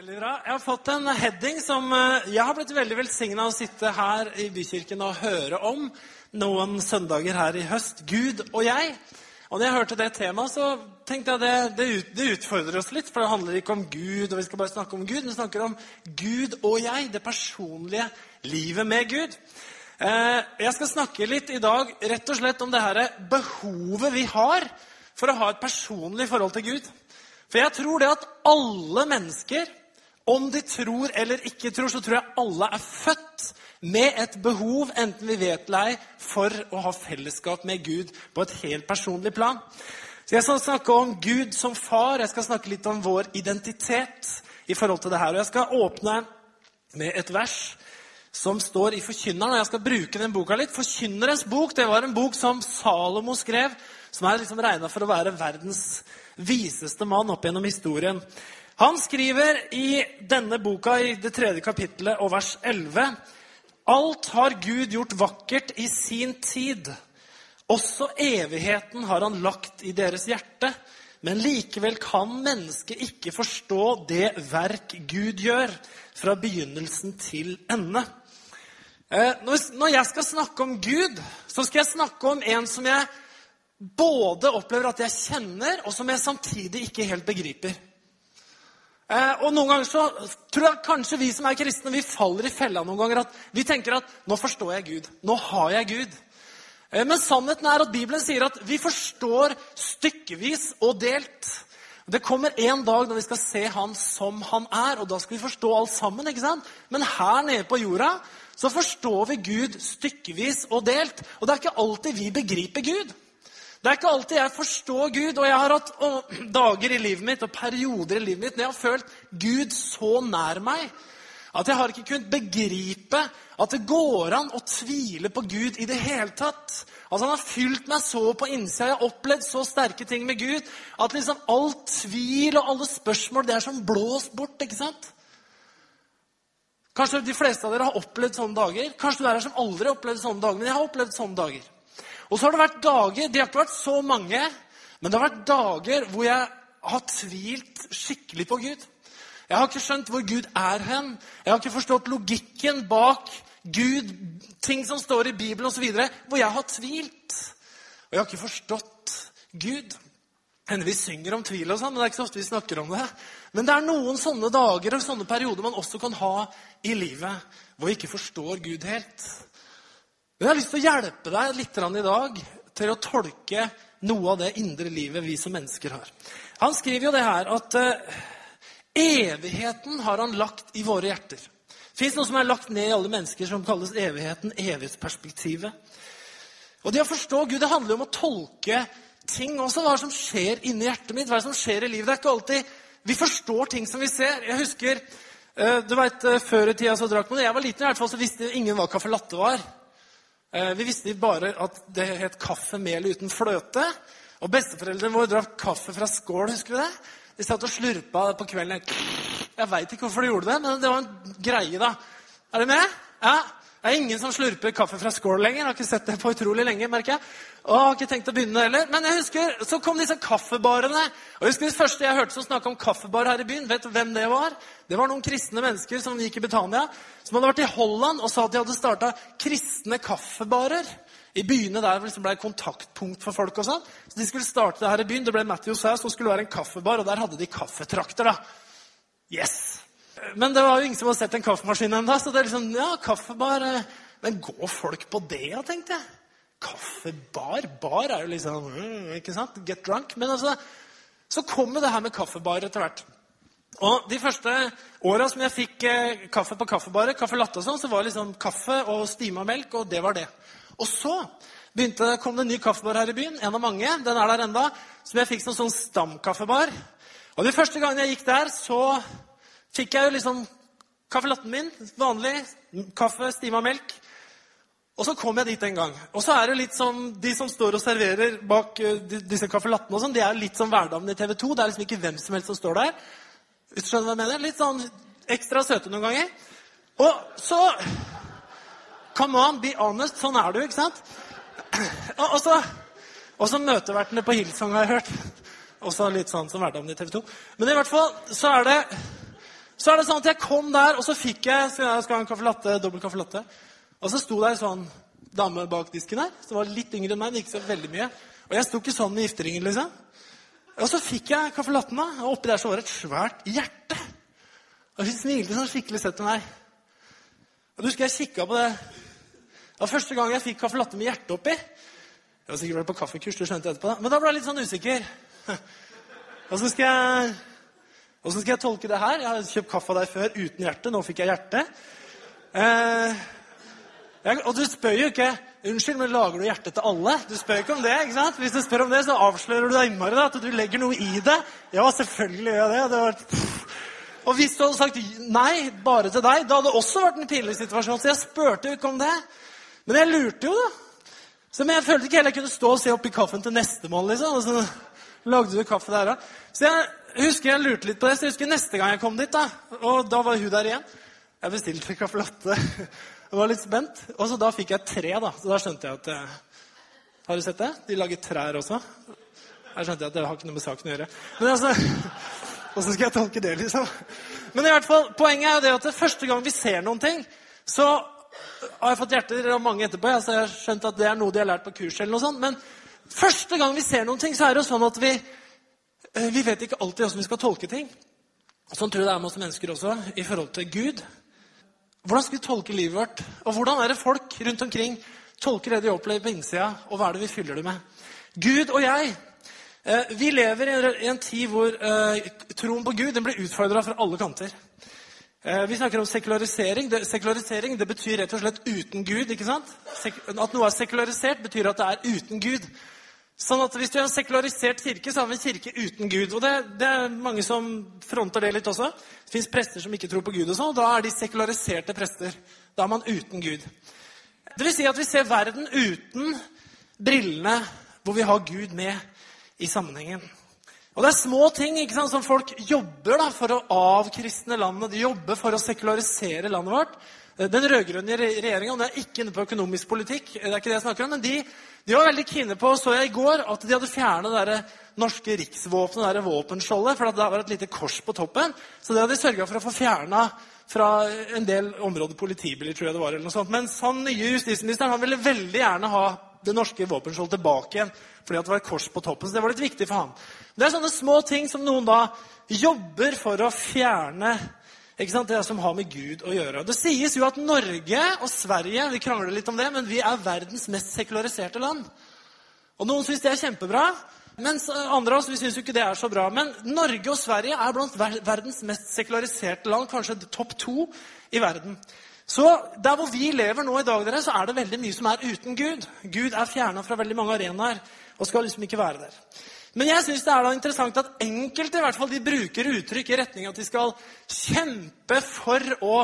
Veldig bra. Jeg har fått en heading som eh, jeg har blitt veldig velsigna å sitte her i Bykirken og høre om noen søndager her i høst. Gud og jeg. Og når jeg hørte det temaet, så tenkte jeg det, det, ut, det utfordrer oss litt. For det handler ikke om Gud, og vi skal bare snakke om Gud. Vi snakker om Gud og jeg. Det personlige livet med Gud. Eh, jeg skal snakke litt i dag rett og slett om det her behovet vi har for å ha et personlig forhold til Gud. For jeg tror det at alle mennesker, om de tror eller ikke tror, så tror jeg alle er født med et behov, enten vi vet eller ei, for å ha fellesskap med Gud på et helt personlig plan. Så Jeg skal snakke om Gud som far. Jeg skal snakke litt om vår identitet i forhold til det her. Og jeg skal åpne med et vers som står i Forkynneren. og Jeg skal bruke den boka litt. Forkynnerens bok det var en bok som Salomo skrev, som er liksom regna for å være verdens viseste mann opp gjennom historien. Han skriver i denne boka, i det tredje kapittelet og vers 11.: Alt har Gud gjort vakkert i sin tid. Også evigheten har han lagt i deres hjerte. Men likevel kan mennesket ikke forstå det verk Gud gjør, fra begynnelsen til ende. Eh, når jeg skal snakke om Gud, så skal jeg snakke om en som jeg både opplever at jeg kjenner, og som jeg samtidig ikke helt begriper. Eh, og noen ganger så tror jeg kanskje vi som er kristne, vi faller i fella noen ganger. at Vi tenker at 'nå forstår jeg Gud'. Nå har jeg Gud. Eh, men sannheten er at Bibelen sier at vi forstår stykkevis og delt. Det kommer en dag når vi skal se Han som Han er, og da skal vi forstå alt sammen. ikke sant? Men her nede på jorda så forstår vi Gud stykkevis og delt. Og det er ikke alltid vi begriper Gud. Det er ikke alltid jeg forstår Gud, og jeg har hatt å, dager i livet mitt og perioder i livet mitt når jeg har følt Gud så nær meg at jeg har ikke kunnet begripe at det går an å tvile på Gud i det hele tatt. Altså Han har fylt meg så på innsida. Jeg har opplevd så sterke ting med Gud at liksom all tvil og alle spørsmål det er som blåst bort. ikke sant? Kanskje de fleste av dere har opplevd sånne dager. Kanskje du er her som aldri har opplevd sånne dager. Men jeg har opplevd sånne dager. Og så har det vært dager De har ikke vært så mange, men det har vært dager hvor jeg har tvilt skikkelig på Gud. Jeg har ikke skjønt hvor Gud er hen. Jeg har ikke forstått logikken bak Gud, ting som står i Bibelen osv., hvor jeg har tvilt. Og jeg har ikke forstått Gud. Hender vi synger om tvil, og sånn, men det er ikke så ofte vi snakker om det. Men det er noen sånne dager og sånne perioder man også kan ha i livet hvor vi ikke forstår Gud helt. Men jeg har lyst til å hjelpe deg litt i dag til å tolke noe av det indre livet vi som mennesker har. Han skriver jo det her at uh, evigheten har han lagt i våre hjerter. Det fins noe som er lagt ned i alle mennesker, som kalles evigheten, evighetsperspektivet. Og det å forstå Gud det handler jo om å tolke ting også. Hva som skjer inni hjertet mitt, hva som skjer i livet. Det er ikke alltid vi forstår ting som vi ser. Jeg husker, uh, du vet, uh, Før i tida så drakk man jeg var liten, i hvert fall, så visste ingen hva caffè latte var. Eh, vi visste bare at det het kaffe mel uten fløte. Og besteforeldrene våre drakk kaffe fra skål. husker vi det? De satt og slurpa på kvelden. Jeg veit ikke hvorfor de gjorde det, men det var en greie, da. Er dere med? Ja. Det er ingen som slurper kaffe fra skål lenger. Jeg har ikke sett det på utrolig lenge. merker jeg. Og jeg har ikke tenkt å begynne heller. Men jeg husker, så kom disse kaffebarene. Og jeg husker Det første jeg hørte som snakka om kaffebar her i byen, vet du hvem det var? Det var noen kristne mennesker som gikk i Betania, som hadde vært i Holland og sa at de hadde starta kristne kaffebarer i byene der liksom ble kontaktpunkt for folk. og sånn. Så De skulle starte det her i byen. Det ble Matthews House, som skulle være en kaffebar, og der hadde de kaffetrakter. da. Yes! Men det var jo ingen som hadde sett en kaffemaskin ennå. Så det er liksom, ja, kaffebar eh, Men går folk på det, tenkte jeg. Kaffebar? Bar er jo liksom mm, ikke sant? Get drunk. Men altså, så kom jo det her med kaffebar etter hvert. Og De første åra som jeg fikk eh, kaffe på kaffebaret, kaffe latte og sånn, så var det liksom kaffe og stima melk, og det var det. Og så begynte, kom det en ny kaffebar her i byen, en av mange, den er der enda, som jeg fikk som sånn stamkaffebar. Og De første gangene jeg gikk der, så fikk jeg jo liksom kaffelatten min, vanlig, kaffe, stima melk. Og så kom jeg dit en gang. Og så er det litt sånn, De som står og serverer bak uh, disse kaffelattene, og sånn, det er litt som hverdagen i TV 2. Det er liksom ikke hvem som helst som står der. Hvis du skjønner hva jeg mener? Litt sånn ekstra søte noen ganger. Og så Come on, be honest. Sånn er du, ikke sant? Og, så, og så møtevertene på Hillsong har jeg hørt. Også litt sånn som hverdagen i TV 2. Men i hvert fall så er det Så er det sånn at jeg kom der, og så fikk jeg skal jeg ha en kaffe latte, dobbel kaffe latte. Og så sto der sånn dame bak disken her, som var litt yngre enn meg, men ikke så veldig mye. Og jeg sto ikke sånn med gifteringen, liksom. Og så fikk jeg caffè latten, og oppi der så var det et svært hjerte. Og hun smilte sånn skikkelig søtt til meg. Og du husker jeg kikka på det. Det var første gang jeg fikk caffè latte med hjerte oppi. Jeg var sikkert vært på kaffekurs, du skjønte etterpå. da. Men da ble jeg litt sånn usikker. Og så skal jeg Hvordan skal jeg tolke det her? Jeg har kjøpt kaffe av deg før uten hjerte. Nå fikk jeg hjerte. Eh, jeg, og du spør jo ikke Unnskyld, men lager du hjerte til alle? Du spør ikke om det. ikke sant? Hvis du spør om det, så avslører du deg innmari da, at du legger noe i det. Ja, selvfølgelig gjør jeg det. det var, og hvis du hadde sagt nei bare til deg, da hadde det også vært en pinlig situasjon. Så jeg spurte jo ikke om det. Men jeg lurte jo, da. Så men jeg følte ikke heller jeg kunne stå og se oppi kaffen til nestemann. liksom. Og så lagde du kaffe der òg. Så jeg husker jeg lurte litt på det. Så jeg husker neste gang jeg kom dit, da, og da var hun der igjen. Jeg bestilte caffè latte. Jeg var litt spent. Og så da fikk jeg tre, da. Så da skjønte jeg at eh, Har du sett det? De lager trær også. Jeg skjønte at det har ikke noe med saken å gjøre. Men altså, Åssen skal jeg tolke det, liksom? Men i hvert fall, poenget er jo det at det første gang vi ser noen ting, så har jeg fått hjerter av mange etterpå. så jeg har skjønt at det er noe de har lært på kurs. eller noe sånt. Men første gang vi ser noen ting, så er det jo sånn at vi, vi vet ikke alltid hvordan vi skal tolke ting. Sånn tror jeg det er med oss mennesker også i forhold til Gud. Hvordan skal vi tolke livet vårt? Og hvordan er det folk rundt omkring tolker det de opplever på innsida, og hva er det vi fyller det med? Gud og jeg eh, vi lever i en tid hvor eh, troen på Gud blir utfordra fra alle kanter. Eh, vi snakker om sekularisering. Sekularisering det betyr rett og slett uten Gud. ikke sant? At noe er sekularisert, betyr at det er uten Gud. Sånn at Hvis du er en sekularisert kirke, så har vi en kirke uten Gud. Og det, det er mange som fronter det litt også. Det fins prester som ikke tror på Gud. og sånn, og Da er de sekulariserte prester. Da er man uten Gud. Det vil si at vi ser verden uten brillene hvor vi har Gud med i sammenhengen. Og det er små ting ikke sant, som folk jobber da, for å avkristne landet. De jobber for å sekularisere landet vårt. Den rød-grønne regjeringa er ikke inne på økonomisk politikk, det er ikke det jeg snakker om, men de, de var veldig kine på, så jeg i går, at de hadde fjernet det norske riksvåpenet, det våpenskjoldet, for det var et lite kors på toppen. Så det hadde de sørga for å få fjerna fra en del områder politibiler, tror jeg det var. eller noe sånt. Mens han nye justisministeren han ville veldig gjerne ha det norske våpenskjoldet tilbake igjen fordi det var et kors på toppen. Så det var litt viktig for ham. Det er sånne små ting som noen da jobber for å fjerne ikke sant? det som har med Gud å gjøre. Det sies jo at Norge og Sverige vi krangler litt om det, men vi er verdens mest sekulariserte land. Og Noen syns det er kjempebra, mens andre av oss vi syns ikke det er så bra. Men Norge og Sverige er blant verdens mest sekulariserte land, kanskje topp to i verden. Så der hvor vi lever nå i dag, dere, så er det veldig mye som er uten Gud. Gud er fjerna fra veldig mange arenaer og skal liksom ikke være der. Men jeg syns det er da interessant at enkelte i hvert fall, de bruker uttrykk i retning at de skal kjempe for å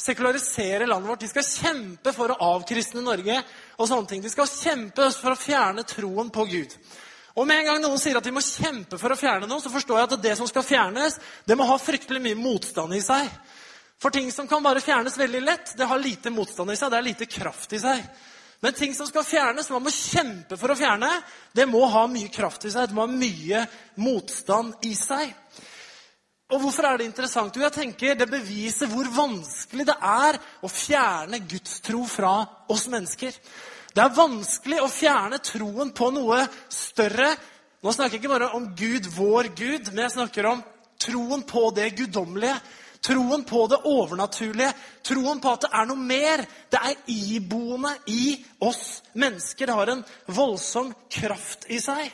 sekularisere landet vårt. De skal kjempe for å avkristne Norge og sånne ting. De skal kjempe for å fjerne troen på Gud. Og med en gang noen sier at de må kjempe for å fjerne noe, så forstår jeg at det som skal fjernes, det må ha fryktelig mye motstand i seg. For ting som kan bare fjernes veldig lett, det har lite motstand i seg, det har lite kraft i seg. Men ting som skal fjernes, man må kjempe for å fjerne, det må ha mye kraft i seg. Det må ha mye motstand i seg. Og hvorfor er det interessant? Jo, jeg tenker Det beviser hvor vanskelig det er å fjerne gudstro fra oss mennesker. Det er vanskelig å fjerne troen på noe større. Nå snakker jeg ikke bare om Gud, vår Gud, men jeg snakker om troen på det guddommelige. Troen på det overnaturlige. Troen på at det er noe mer. Det er iboende i oss mennesker. Har en voldsom kraft i seg.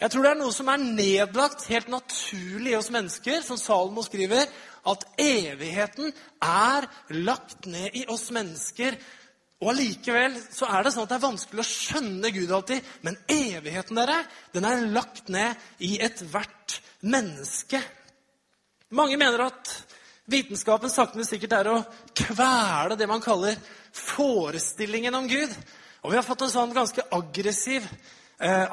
Jeg tror det er noe som er nedlagt helt naturlig i oss mennesker, som Salomo skriver, at evigheten er lagt ned i oss mennesker. Og allikevel så er det sånn at det er vanskelig å skjønne Gud alltid. Men evigheten dere, den er lagt ned i ethvert menneske. Mange mener at Vitenskapen sakte, men sikkert er å kvele det man kaller forestillingen om Gud. Og vi har fått en sånn ganske aggressiv eh,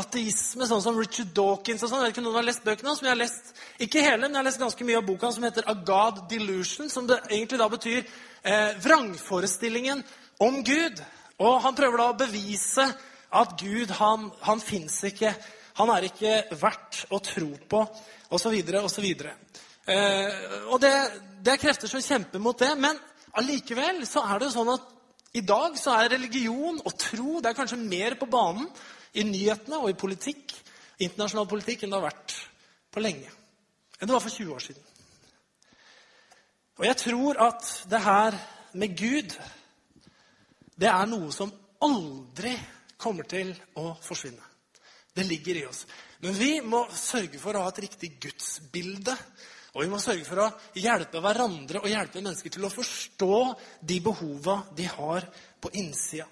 ateisme, sånn som Richard Dawkins og sånn. Jeg vet ikke om noen har lest bøkene som jeg har lest ikke hele, men jeg har lest ganske mye av boka som heter A Delusion, som egentlig da betyr eh, vrangforestillingen om Gud. Og han prøver da å bevise at Gud, han, han fins ikke. Han er ikke verdt å tro på, osv., osv. Eh, og det, det er krefter som kjemper mot det. Men allikevel så er det jo sånn at i dag så er religion og tro det er kanskje mer på banen i nyhetene og i politikk, internasjonal politikk enn det har vært på lenge. Enn det var for 20 år siden. Og jeg tror at det her med Gud, det er noe som aldri kommer til å forsvinne. Det ligger i oss. Men vi må sørge for å ha et riktig gudsbilde. Og vi må sørge for å hjelpe hverandre og hjelpe mennesker til å forstå de behova de har på innsida.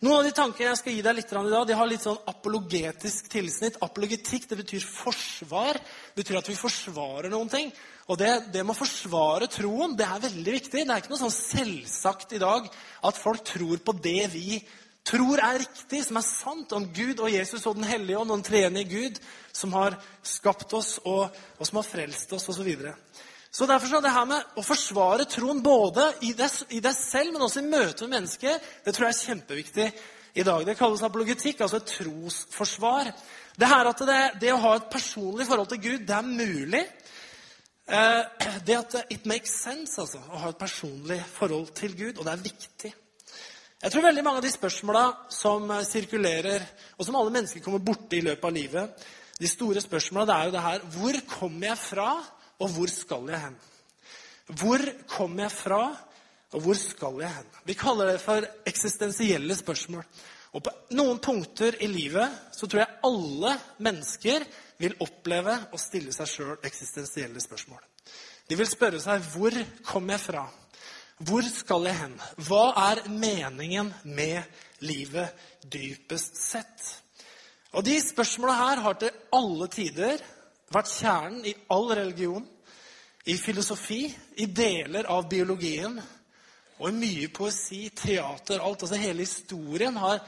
Noen av de tankene jeg skal gi deg litt i dag, de har litt sånn apologetisk tilsnitt. Apologetikk det betyr forsvar. Det betyr at vi forsvarer noen ting. Og det, det med å forsvare troen det er veldig viktig. Det er ikke noe sånn selvsagt i dag at folk tror på det vi tror er riktig, som er sant om Gud og Jesus og Den hellige ånd og den treenige Gud, som har skapt oss og, og som har frelst oss, osv. Så, videre. så derfor så det her med å forsvare troen både i deg, selv, men også i møte med mennesker, det tror jeg er kjempeviktig i dag. Det kalles apologetikk, altså et trosforsvar. Det her at det, det å ha et personlig forhold til Gud, det er mulig. Eh, det at it makes sense, altså, å ha et personlig forhold til Gud, og det er viktig. Jeg tror veldig mange av de spørsmåla som eh, sirkulerer, og som alle mennesker kommer borti i løpet av livet, de store spørsmåla, er jo det her Hvor kommer jeg fra, og hvor skal jeg hen? Hvor kommer jeg fra, og hvor skal jeg hen? Vi kaller det for eksistensielle spørsmål. Og på noen punkter i livet så tror jeg alle mennesker vil oppleve å stille seg sjøl eksistensielle spørsmål. De vil spørre seg hvor kommer jeg fra? Hvor skal jeg hen? Hva er meningen med livet dypest sett? Og De spørsmåla her har til alle tider vært kjernen i all religion, i filosofi, i deler av biologien og i mye poesi, teater, alt. Altså Hele historien har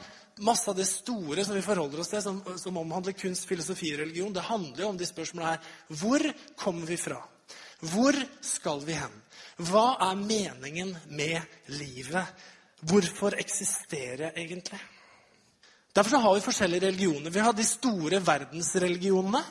masse av det store som vi forholder oss til, som, som omhandler kunst, filosofi og religion. Det handler jo om de spørsmålene her. Hvor kommer vi fra? Hvor skal vi hen? Hva er meningen med livet? Hvorfor eksisterer jeg egentlig? Derfor har vi forskjellige religioner. Vi har de store verdensreligionene.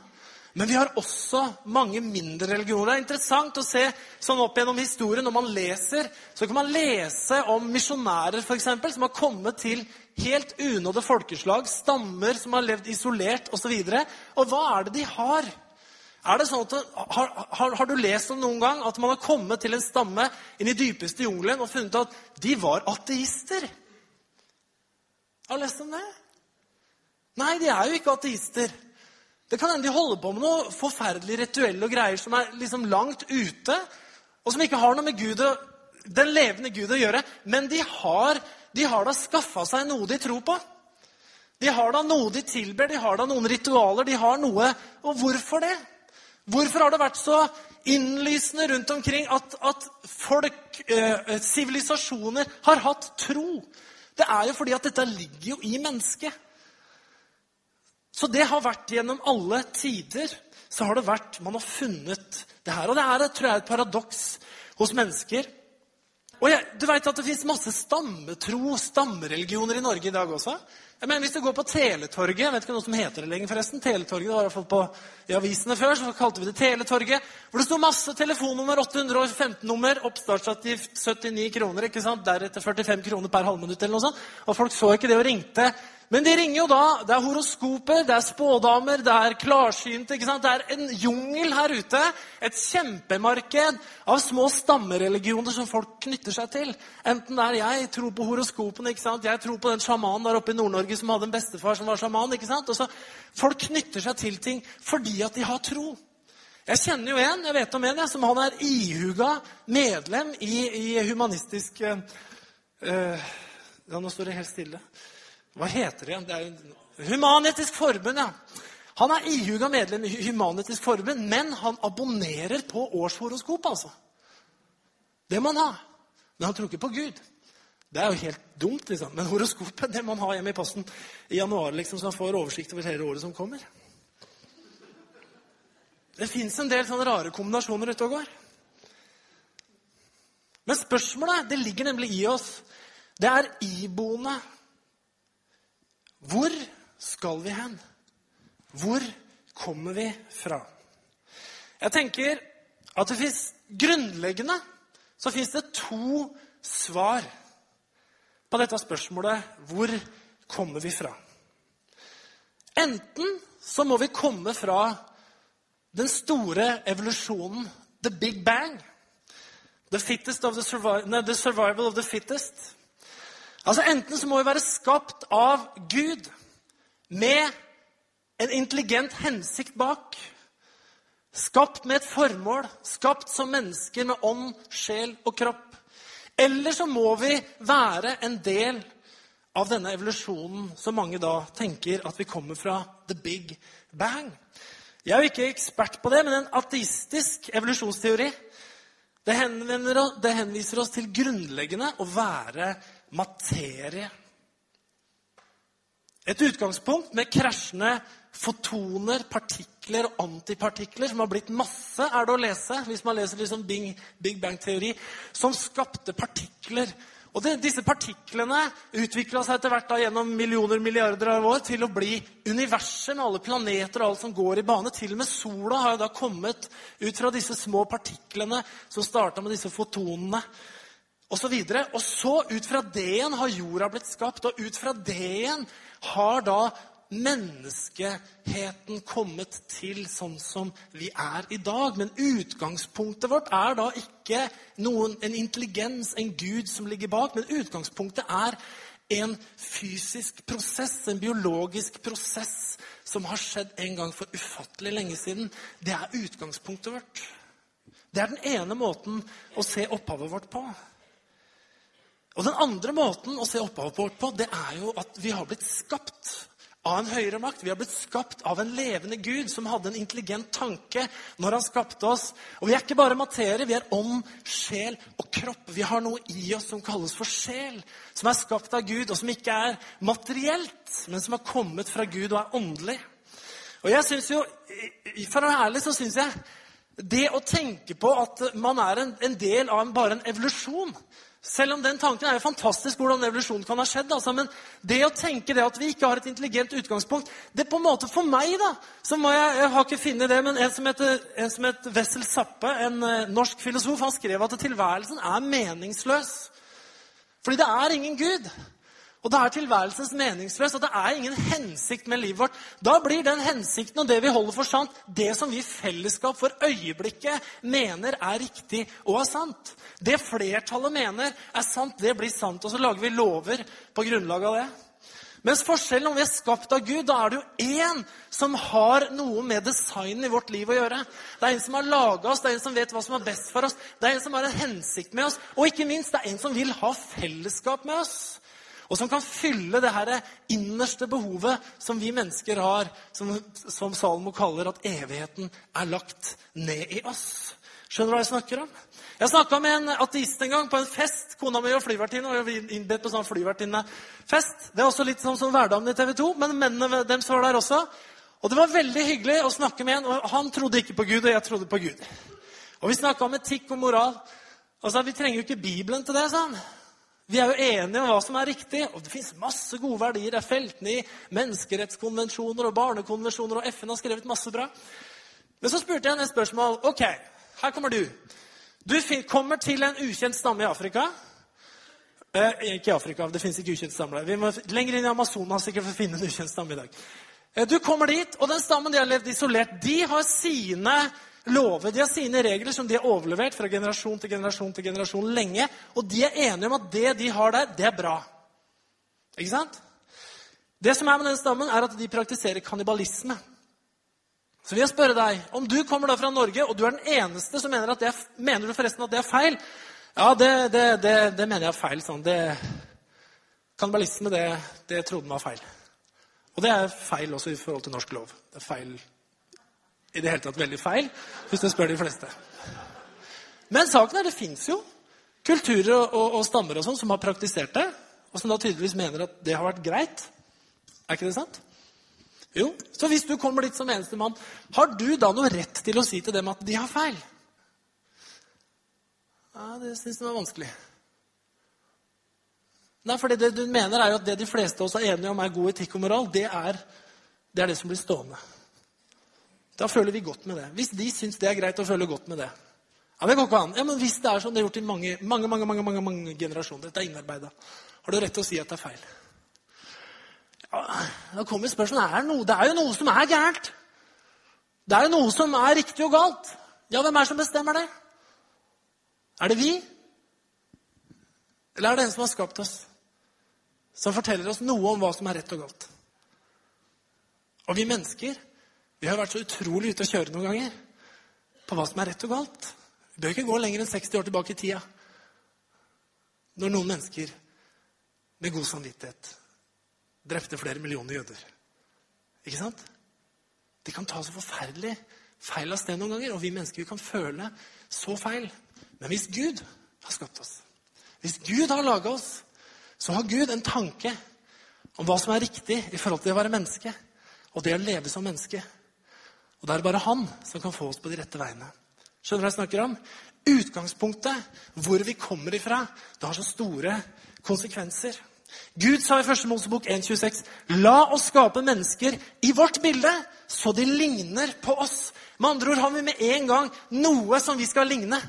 Men vi har også mange mindre religioner. Det er interessant å se sånn opp gjennom historien. Når man leser, så kan man lese om misjonærer for eksempel, som har kommet til helt unådde folkeslag, stammer som har levd isolert osv. Og, så og hva er det de har? Er det sånn at, har, har, har, du lest om noen gang at man har kommet til en stamme inn i dypeste jungelen og funnet at de var ateister? Har du lest om det? Nei, de er jo ikke ateister. Det kan hende de holder på med noe forferdelig rituelle og greier som er liksom langt ute, og som ikke har noe med Gud og, den levende Gud å gjøre. Men de har, de har da skaffa seg noe de tror på. De har da noe de tilber, de har da noen ritualer, de har noe Og hvorfor det? Hvorfor har det vært så innlysende rundt omkring at, at folk, eh, sivilisasjoner, har hatt tro? Det er jo fordi at dette ligger jo i mennesket. Så det har vært gjennom alle tider. så har det vært, Man har funnet det her. Og det er tror jeg, et paradoks hos mennesker. Og jeg, Du vet at det fins masse stammetro, stammereligioner i Norge i dag også. Men hvis du går på Teletorget Jeg vet ikke noe som heter det lenger, forresten. Teletorget, det var i hvert fall på i avisene før, så kalte vi det Teletorget. Hvor det sto masse telefonnummer, 815-nummer, oppstartsavgift 79 kroner. ikke sant? Deretter 45 kroner per halvminutt eller noe sånt. Og folk så ikke det og ringte. Men de ringer jo da. Det er horoskoper, det er spådamer, det er klarsynte. ikke sant? Det er en jungel her ute. Et kjempemarked av små stammereligioner som folk knytter seg til. Enten det er jeg tror på horoskopene, ikke sant? jeg tror på den sjamanen der oppe i Nord-Norge som hadde en bestefar som var sjaman. ikke sant? Og så Folk knytter seg til ting fordi at de har tro. Jeg kjenner jo en jeg vet om en, jeg, som han er ihuga medlem i, i humanistisk øh, Ja, nå står det helt stille. Hva heter det igjen? Det er Human-Etisk Forbund, ja. Han er ihuga medlem i Human-Etisk Forbund, men han abonnerer på årshoroskop, altså. Det må han ha. Men han tror ikke på Gud. Det er jo helt dumt, liksom. Men horoskopet det må har ha hjemme i posten i januar, liksom, så man får oversikt over hele året som kommer. Det fins en del sånne rare kombinasjoner ute og går. Men spørsmålet det ligger nemlig i oss. Det er iboende hvor skal vi hen? Hvor kommer vi fra? Jeg tenker at det fins grunnleggende så fins det to svar på dette spørsmålet hvor kommer vi fra? Enten så må vi komme fra den store evolusjonen, the big bang. The, the, survival, nei, the survival of the fittest. Altså Enten så må vi være skapt av Gud med en intelligent hensikt bak. Skapt med et formål, skapt som mennesker med ånd, sjel og kropp. Eller så må vi være en del av denne evolusjonen som mange da tenker at vi kommer fra the big bang. Jeg er jo ikke ekspert på det, men en ateistisk evolusjonsteori det, det henviser oss til grunnleggende å være materie. Et utgangspunkt med krasjende fotoner, partikler og antipartikler, som har blitt masse, er det å lese hvis man leser liksom Big, Big Bang-teori, som skapte partikler. Og det, Disse partiklene utvikla seg etter hvert da, gjennom millioner milliarder av år til å bli universet med alle planeter og alt som går i bane. Til og med sola har jo da kommet ut fra disse små partiklene som starta med disse fotonene. Og så, videre. og så ut fra det igjen har jorda blitt skapt, og ut fra det igjen har da menneskeheten kommet til sånn som vi er i dag. Men utgangspunktet vårt er da ikke noen, en intelligens, en gud, som ligger bak. Men utgangspunktet er en fysisk prosess, en biologisk prosess, som har skjedd en gang for ufattelig lenge siden. Det er utgangspunktet vårt. Det er den ene måten å se opphavet vårt på. Og den andre måten å se opphavet vårt på, det er jo at vi har blitt skapt av en høyere makt. Vi har blitt skapt av en levende Gud som hadde en intelligent tanke når han skapte oss. Og vi er ikke bare materie, vi er ånd, sjel og kropp. Vi har noe i oss som kalles for sjel, som er skapt av Gud, og som ikke er materielt, men som har kommet fra Gud og er åndelig. Og jeg synes jo, For å være ærlig så syns jeg det å tenke på at man er en, en del av en, bare en evolusjon selv om den tanken er jo fantastisk, hvordan evolusjonen kan ha skjedd. Altså, men det å tenke det at vi ikke har et intelligent utgangspunkt det på en måte For meg da, så må jeg, jeg har ikke funnet det, men en som heter, en som heter Wessel Zappe, en uh, norsk filosof, han skrev at tilværelsen er meningsløs. Fordi det er ingen Gud. Og da er tilværelsen meningsløs, og det er ingen hensikt med livet vårt. Da blir den hensikten og det vi holder for sant, det som vi i fellesskap for øyeblikket mener er riktig og er sant. Det flertallet mener er sant, det blir sant. Og så lager vi lover på grunnlag av det. Mens forskjellen om vi er skapt av Gud, da er det jo én som har noe med designen i vårt liv å gjøre. Det er en som har laga oss, det er en som vet hva som er best for oss. Det er en som har en hensikt med oss, og ikke minst det er en som vil ha fellesskap med oss og som kan fylle det her innerste behovet som vi mennesker har, som, som Salomo kaller at evigheten er lagt ned i oss. Skjønner du hva jeg snakker om? Jeg snakka med en ateist en gang på en fest. Kona mi var flyvertinne. og jeg var innbedt på sånn flyvertinnefest. Det er også litt sånn som hverdagen i TV 2, men mennene deres var der også. Og det var veldig hyggelig å snakke med en. og Han trodde ikke på Gud, og jeg trodde på Gud. Og vi snakka om etikk og moral. Sa vi trenger jo ikke Bibelen til det, sa han. Vi er jo enige om hva som er riktig, og det fins masse gode verdier. Det er feltene i menneskerettskonvensjoner og barnekonvensjoner, og FN har skrevet masse bra. Men så spurte jeg henne et spørsmål. Ok, her kommer du. Du kommer til en ukjent stamme i Afrika. Eh, ikke i Afrika, det fins ikke ukjent stamme der. Vi må lenger inn i Amazonas sikkert for å finne en ukjent stamme i dag. Eh, du kommer dit, og den stammen de har levd isolert, de har sine lover. De har sine regler som de har overlevert fra generasjon til generasjon til generasjon lenge. Og de er enige om at det de har der, det er bra. Ikke sant? Det som er med den stammen, er at de praktiserer kannibalisme. Så vil jeg spørre deg, om du kommer da fra Norge, og du er den eneste som mener at det er, mener du forresten at det er feil? Ja, det, det, det, det mener jeg er feil. Sånn. kannibalisme, det, trodde man var feil. Og det er feil også i forhold til norsk lov. Det er feil i det hele tatt veldig feil, hvis du spør de fleste. Men saken er det fins jo kulturer og, og, og stammer og sånn som har praktisert det, og som da tydeligvis mener at det har vært greit. Er ikke det sant? Jo, Så hvis du kommer dit som eneste mann, har du da noe rett til å si til dem at de har feil? Ja, det syns de var vanskelig. Nei, for det du mener, er jo at det de fleste av oss er enige om er god etikk og moral, det er det, er det som blir stående. Da føler vi godt med det. Hvis de syns det er greit å føle godt med det. Ja, det går ikke an. Ja, men Hvis det er sånn det er gjort i mange, mange, mange, mange, mange, mange generasjoner, dette er innarbeida, har du rett til å si at det er feil. Ja, da kommer spørsmålet er det, noe, det er jo noe som er gærent. Det er jo noe som er riktig og galt. Ja, hvem er det som bestemmer det? Er det vi? Eller er det en som har skapt oss, som forteller oss noe om hva som er rett og galt? Og vi mennesker vi har vært så utrolig ute å kjøre noen ganger på hva som er rett og galt. Vi bør ikke gå lenger enn 60 år tilbake i tida. Når noen mennesker med god samvittighet drepte flere millioner jøder. Ikke sant? De kan ta så forferdelig feil av sted noen ganger, og vi mennesker vi kan føle så feil. Men hvis Gud har skapt oss, hvis Gud har laga oss, så har Gud en tanke om hva som er riktig i forhold til å være menneske og det å leve som menneske. Og det er bare han som kan få oss på de rette veiene. Skjønner du hva jeg snakker om? Utgangspunktet, hvor vi kommer ifra, det har så store konsekvenser. Gud sa i 1. Mosebok 1,26.: La oss skape mennesker i vårt bilde, så de ligner på oss. Med andre ord har vi med en gang noe som vi skal ligne.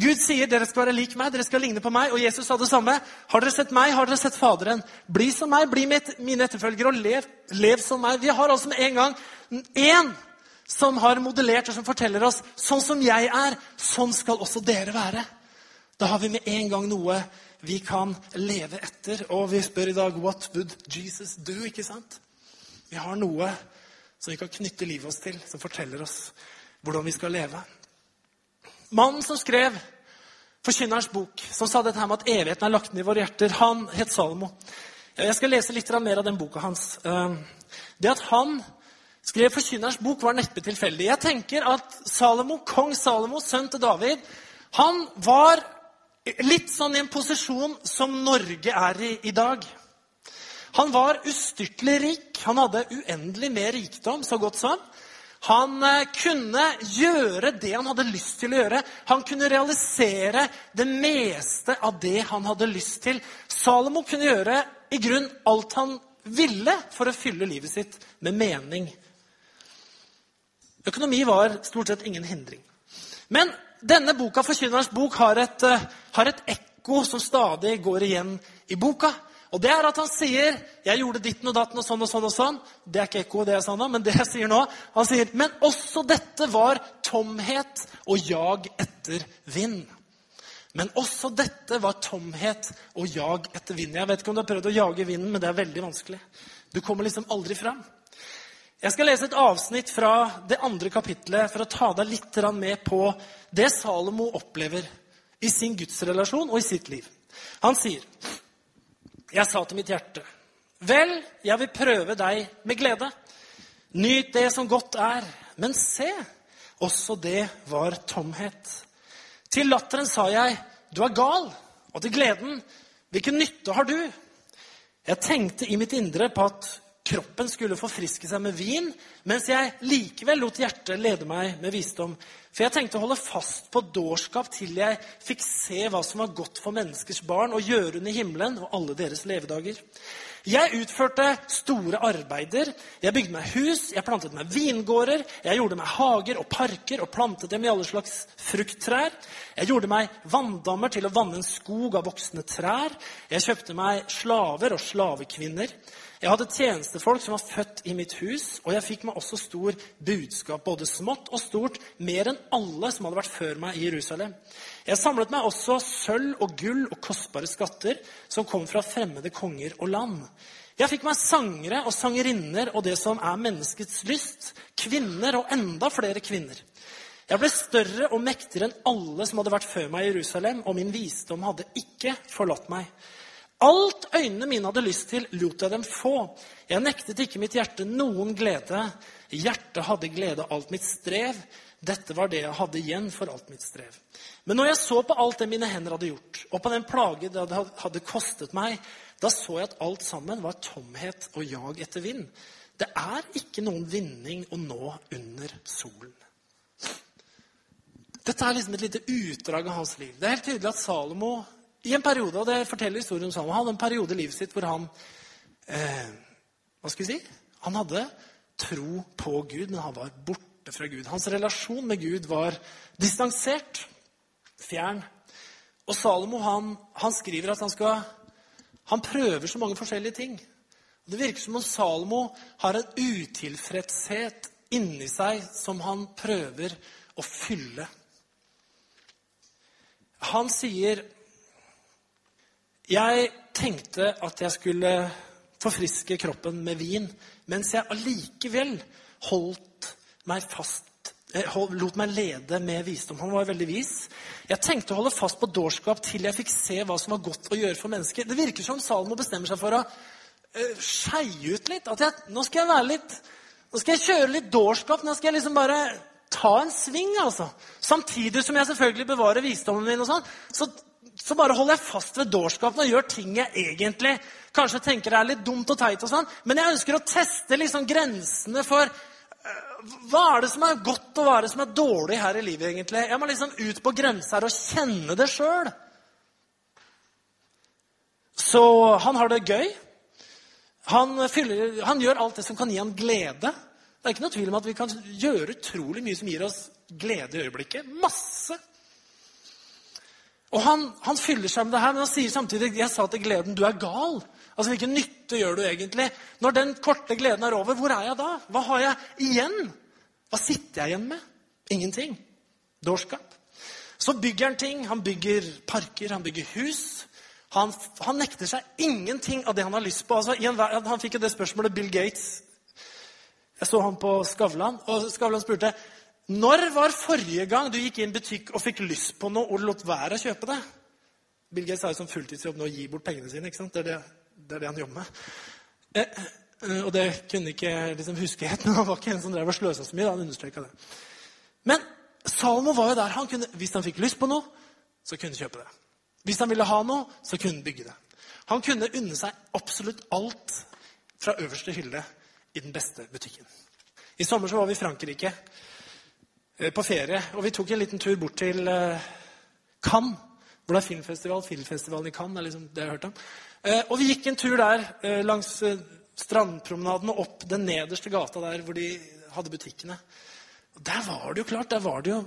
Gud sier dere skal være lik meg, dere skal ligne på meg. Og Jesus sa det samme. Har dere sett meg, har dere sett Faderen. Bli som meg, bli mine etterfølgere og lev, lev som meg. Vi har altså med en gang én som har modellert og som forteller oss sånn som jeg er, sånn skal også dere være. Da har vi med en gang noe vi kan leve etter. Og vi spør i dag What would Jesus do? ikke sant? Vi har noe som vi kan knytte livet oss til, som forteller oss hvordan vi skal leve. Mannen som skrev Forkynnerens bok, som sa dette her med at evigheten er lagt ned i våre hjerter, han het Salomo. Jeg skal lese litt mer av den boka hans. Eh, det at han skrev Forkynnerens bok, var neppe tilfeldig. Jeg tenker at Salomo, kong Salomo, sønn til David, han var litt sånn i en posisjon som Norge er i i dag. Han var ustyrtelig rik. Han hadde uendelig med rikdom, så godt som. Han eh, kunne gjøre det han hadde lyst til å gjøre. Han kunne realisere det meste av det han hadde lyst til. Salomo kunne gjøre i grunn alt han ville for å fylle livet sitt med mening. Økonomi var stort sett ingen hindring. Men denne boka, Forkynnerens bok, har et, eh, har et ekko som stadig går igjen i boka. Og det er at han sier 'Jeg gjorde ditten og datten og sånn og sånn'. og sånn. Det er ikke ekko, det jeg sa nå, men det jeg sier nå Han sier 'Men også dette var tomhet og jag etter vind'. Men også dette var tomhet og jag etter vind. Jeg vet ikke om du har prøvd å jage vinden, men det er veldig vanskelig. Du kommer liksom aldri fram. Jeg skal lese et avsnitt fra det andre kapitlet for å ta deg litt med på det Salomo opplever i sin gudsrelasjon og i sitt liv. Han sier jeg sa til mitt hjerte, vel, jeg vil prøve deg med glede. Nyt det som godt er. Men se, også det var tomhet. Til latteren sa jeg, du er gal. Og til gleden, hvilken nytte har du? Jeg tenkte i mitt indre på at kroppen skulle forfriske seg med vin, mens jeg likevel lot hjertet lede meg med visdom. For jeg tenkte å holde fast på dårskap til jeg fikk se hva som var godt for menneskers barn å gjøre under himmelen og alle deres levedager. Jeg utførte store arbeider. Jeg bygde meg hus, jeg plantet meg vingårder, jeg gjorde meg hager og parker og plantet dem i alle slags frukttrær. Jeg gjorde meg vanndammer til å vanne en skog av voksne trær. Jeg kjøpte meg slaver og slavekvinner. Jeg hadde tjenestefolk som var født i mitt hus, og jeg fikk meg også stor budskap, både smått og stort, mer enn alle som hadde vært før meg i Jerusalem. Jeg samlet meg også sølv og gull og kostbare skatter som kom fra fremmede konger og land. Jeg fikk meg sangere og sangerinner og det som er menneskets lyst, kvinner og enda flere kvinner. Jeg ble større og mektigere enn alle som hadde vært før meg i Jerusalem, og min visdom hadde ikke forlatt meg. Alt øynene mine hadde lyst til, lot jeg dem få. Jeg nektet ikke mitt hjerte noen glede. Hjertet hadde glede av alt mitt strev. Dette var det jeg hadde igjen for alt mitt strev. Men når jeg så på alt det mine hender hadde gjort, og på den plage det hadde kostet meg, da så jeg at alt sammen var tomhet og jag etter vind. Det er ikke noen vinning å nå under solen. Dette er liksom et lite utdrag av hans liv. Det er helt tydelig at Salomo i en periode, og det forteller historien om Salomo, hadde en periode i livet sitt hvor han eh, Hva skal vi si? Han hadde tro på Gud, men han var borte fra Gud. Hans relasjon med Gud var distansert. fjern. Og Salomo han, han skriver at han skal Han prøver så mange forskjellige ting. Det virker som om Salomo har en utilfredshet inni seg som han prøver å fylle. Han sier Jeg tenkte at jeg skulle forfriske kroppen med vin, mens jeg allikevel holdt meg fast lot meg lede med visdom. Han var veldig vis. Jeg tenkte å holde fast på dårskap til jeg fikk se hva som var godt å gjøre for mennesker. Det virker som Salomo bestemmer seg for å uh, skeie ut litt. At jeg, nå skal jeg være litt Nå skal jeg kjøre litt dårskap. Nå skal jeg liksom bare ta en sving, altså. Samtidig som jeg selvfølgelig bevarer visdommen min, og sånn, så, så, bare holder jeg fast ved dårskapen og gjør ting jeg egentlig kanskje tenker er litt dumt og teit. og sånn, Men jeg ønsker å teste liksom grensene for hva er det som er godt, og hva er det som er dårlig her i livet, egentlig? Jeg må liksom ut på grensa her og kjenne det sjøl. Så han har det gøy. Han, fyller, han, gjør alt det som kan gi ham glede. Det er ikke noe tvil om at vi kan gjøre utrolig mye som gir oss glede i øyeblikket. Masse. Og han, han fyller seg med det her, men han sier samtidig jeg sa til gleden du er gal. Altså, Hvilken nytte gjør du egentlig? Når den korte gleden er over, hvor er jeg da? Hva har jeg igjen? Hva sitter jeg igjen med? Ingenting. Dårskap. Så bygger han ting. Han bygger parker, han bygger hus. Han, han nekter seg ingenting av det han har lyst på. Altså, en, han fikk jo det spørsmålet Bill Gates Jeg så han på Skavlan, og Skavlan spurte når var forrige gang du gikk i en butikk og fikk lyst på noe og lot være å kjøpe det? Bill Gates har jo som fulltidsjobb nå å gi bort pengene sine. ikke sant? Det er det, det, er det han jobber med. Eh, eh, og det kunne ikke liksom huske helt, men han var ikke en som drev og sløsa så mye. Da, han understreka det. Men Salomo var jo der. Han kunne, hvis han fikk lyst på noe, så kunne han kjøpe det. Hvis han ville ha noe, så kunne han bygge det. Han kunne unne seg absolutt alt fra øverste hylle i den beste butikken. I sommer så var vi i Frankrike. Eh, på ferie. Og vi tok en liten tur bort til eh, Cannes, hvor det er filmfestival. Filmfestivalen i Cannes er liksom det jeg har hørt om. Eh, og vi gikk en tur der langs strandpromenaden og opp den nederste gata der hvor de hadde butikkene. Og der var det jo klart, der var det jo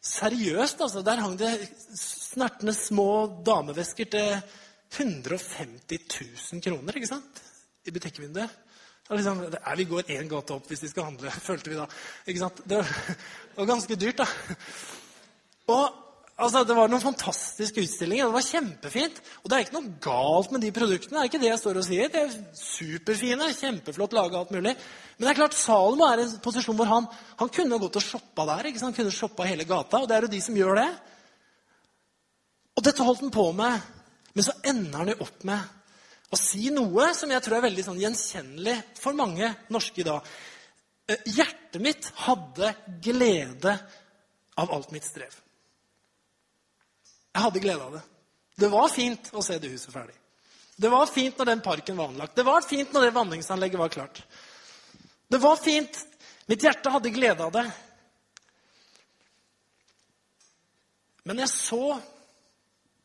seriøst. altså. Der hang det snertne små damevesker til 150 000 kroner ikke sant? i butikkvinduet. Liksom, er, vi går én gate opp hvis vi skal handle, følte vi da. Ikke sant? Det var ganske dyrt, da. Og altså, Det var noen fantastiske utstillinger. Det var kjempefint. Og det er ikke noe galt med de produktene. Det er ikke det jeg står og sier. De er superfine, kjempeflott laga, alt mulig. Men det er klart, Salomo er i en posisjon hvor han, han kunne gått og shoppa der. ikke sant? Han kunne shoppa hele gata, og det er jo de som gjør det. Og dette holdt han på med. Men så ender han jo opp med å si noe som jeg tror er veldig sånn gjenkjennelig for mange norske i dag. Eh, hjertet mitt hadde glede av alt mitt strev. Jeg hadde glede av det. Det var fint å se det huset ferdig. Det var fint når den parken var anlagt. Det var fint når det vanningsanlegget var klart. Det var fint. Mitt hjerte hadde glede av det. Men jeg så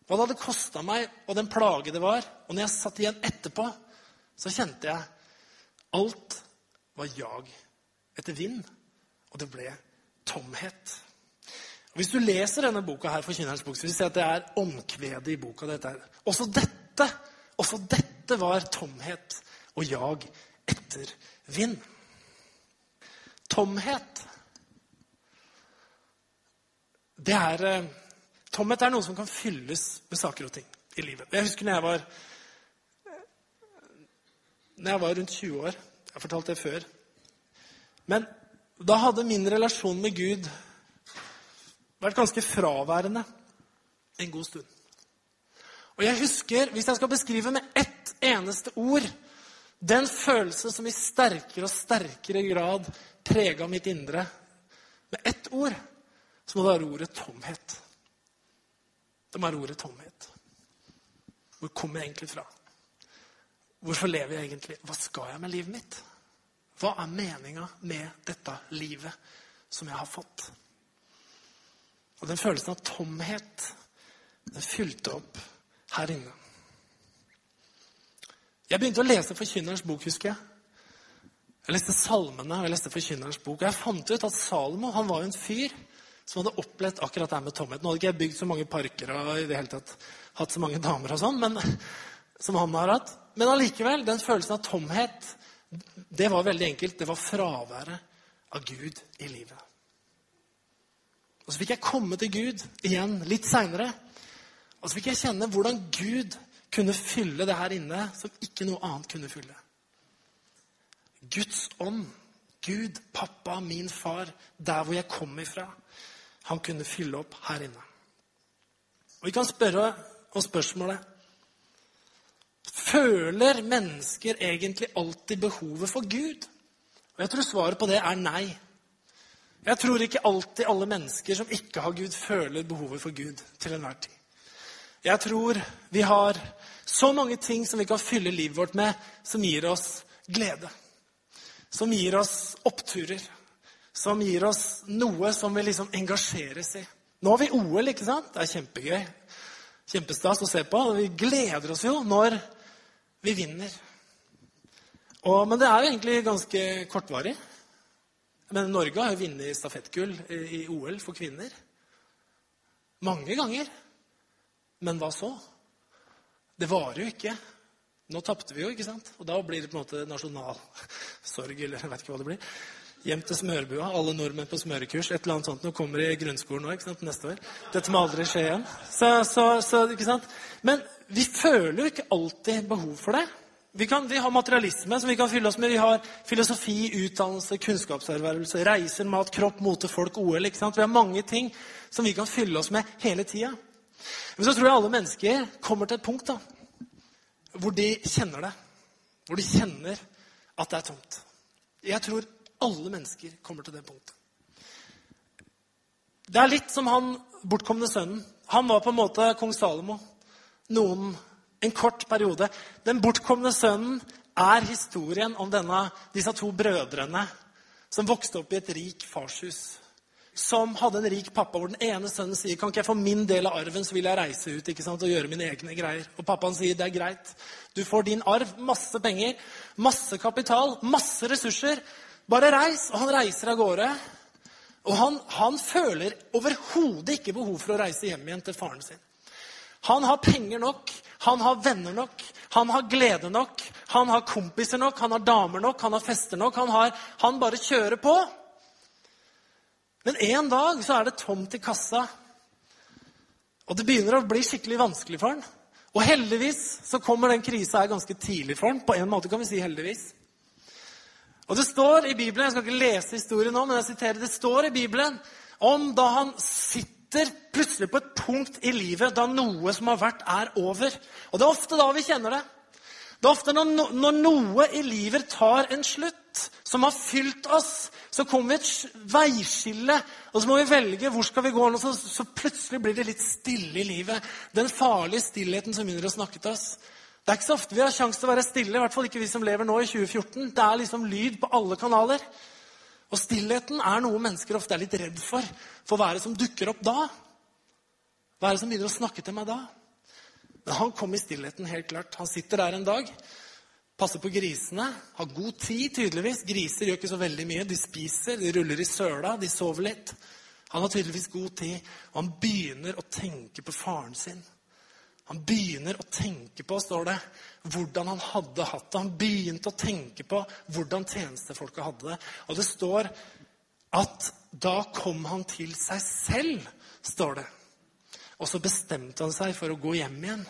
hva det hadde kosta meg, og den plage det var. Og når jeg satt igjen etterpå, så kjente jeg alt var jag etter vind. Og det ble tomhet. Og Hvis du leser denne boka her, Forkynnerens bok, så vil du se at det er omkvedet i boka. Dette. Også dette, også dette var tomhet og jag etter vind. Tomhet, det er eh, Tomhet er noe som kan fylles med saker og ting i livet. Jeg husker når jeg var, når jeg var rundt 20 år. Jeg har fortalt det før. Men da hadde min relasjon med Gud vært ganske fraværende en god stund. Og jeg husker, hvis jeg skal beskrive med ett eneste ord den følelse som i sterkere og sterkere grad prega mitt indre Med ett ord så må det være ordet tomhet. Må være ordet tomhet. Hvor kommer jeg egentlig fra? Hvorfor lever jeg egentlig? Hva skal jeg med livet mitt? Hva er meninga med dette livet som jeg har fått? Og den følelsen av tomhet, den fylte opp her inne. Jeg begynte å lese Forkynnerens bok, husker jeg. Jeg leste salmene og jeg leste Forkynnerens bok. Og jeg fant ut at Salomo han var jo en fyr som hadde opplevd akkurat det med tomhet. Nå hadde ikke jeg bygd så mange parker og i det hele tatt hatt så mange damer og sånn, men, som han har hatt. Men allikevel, den følelsen av tomhet, det var veldig enkelt. Det var fraværet av Gud i livet. Og så fikk jeg komme til Gud igjen litt seinere. Og så fikk jeg kjenne hvordan Gud kunne fylle det her inne som ikke noe annet kunne fylle. Guds ånd, Gud, pappa, min far, der hvor jeg kom ifra, han kunne fylle opp her inne. Og Vi kan spørre oss spørsmålet Føler mennesker egentlig alltid behovet for Gud? Og Jeg tror svaret på det er nei. Jeg tror ikke alltid alle mennesker som ikke har Gud, føler behovet for Gud til enhver tid. Jeg tror vi har så mange ting som vi kan fylle livet vårt med, som gir oss glede. Som gir oss oppturer. Som gir oss noe som vi liksom engasjeres i. Nå har vi OL, ikke sant? Det er kjempegøy. Kjempestas å se på. Vi gleder oss jo når vi vinner. Og, men det er jo egentlig ganske kortvarig. Men Norge har jo vunnet stafettgull i OL for kvinner. Mange ganger. Men hva så? Det varer jo ikke. Nå tapte vi jo, ikke sant? Og da blir det på en måte nasjonalsorg, eller jeg vet ikke hva det blir. Hjem til smørbua. Alle nordmenn på smørekurs. Et eller annet sånt. Nå kommer i grunnskolen nå, neste år. Dette må aldri skje igjen. Så, så, så, ikke sant? Men vi føler jo ikke alltid behov for det. Vi, kan, vi, har materialisme som vi kan fylle oss med. Vi har filosofi, utdannelse, kunnskapservervelse, reiser, mat, kropp, mote, folk, OL. ikke sant? Vi har mange ting som vi kan fylle oss med hele tida. Men så tror jeg alle mennesker kommer til et punkt da, hvor de kjenner det. Hvor de kjenner at det er tomt. Jeg tror alle mennesker kommer til det punktet. Det er litt som han bortkomne sønnen. Han var på en måte kong Salomo. Noen en kort periode. Den bortkomne sønnen er historien om denne, disse to brødrene som vokste opp i et rik farshus. Som hadde en rik pappa, hvor den ene sønnen sier kan ikke jeg få min del av arven, så vil jeg reise ut ikke sant, og gjøre mine egne greier. Og pappaen sier det er greit. Du får din arv, masse penger, masse kapital, masse ressurser. Bare reis. Og han reiser av gårde. Og han, han føler overhodet ikke behov for å reise hjem igjen til faren sin. Han har penger nok, han har venner nok, han har glede nok, han har kompiser nok, han har damer nok, han har fester nok. Han, har, han bare kjører på. Men en dag så er det tomt i kassa, og det begynner å bli skikkelig vanskelig for han. Og heldigvis så kommer den krisa her ganske tidlig for han. På en måte kan vi si heldigvis. Og det står i Bibelen, Jeg skal ikke lese historien nå, men jeg siterer, det står i Bibelen om da han sitter plutselig på et punkt i livet da noe som har vært, er over. Og det er ofte da vi kjenner det. Det er ofte når, når noe i livet tar en slutt, som har fylt oss, så kommer vi et veiskille, og så må vi velge hvor skal vi gå. Og så, så plutselig blir det litt stille i livet. Den farlige stillheten som begynner å snakke til oss. Det er ikke så ofte vi har sjanse til å være stille, i hvert fall ikke vi som lever nå i 2014. Det er liksom lyd på alle kanaler. Og stillheten er noe mennesker ofte er litt redd for. For hva er det som dukker opp da? Hva er det som begynner å snakke til meg da? Men han kom i stillheten, helt klart. Han sitter der en dag, passer på grisene, har god tid, tydeligvis. Griser gjør ikke så veldig mye. De spiser, de ruller i søla, de sover litt. Han har tydeligvis god tid, og han begynner å tenke på faren sin. Han begynner å tenke på, står det, hvordan han hadde hatt det. Han begynte å tenke på hvordan tjenestefolket hadde det. Og det står at da kom han til seg selv, står det. Og så bestemte han seg for å gå hjem igjen.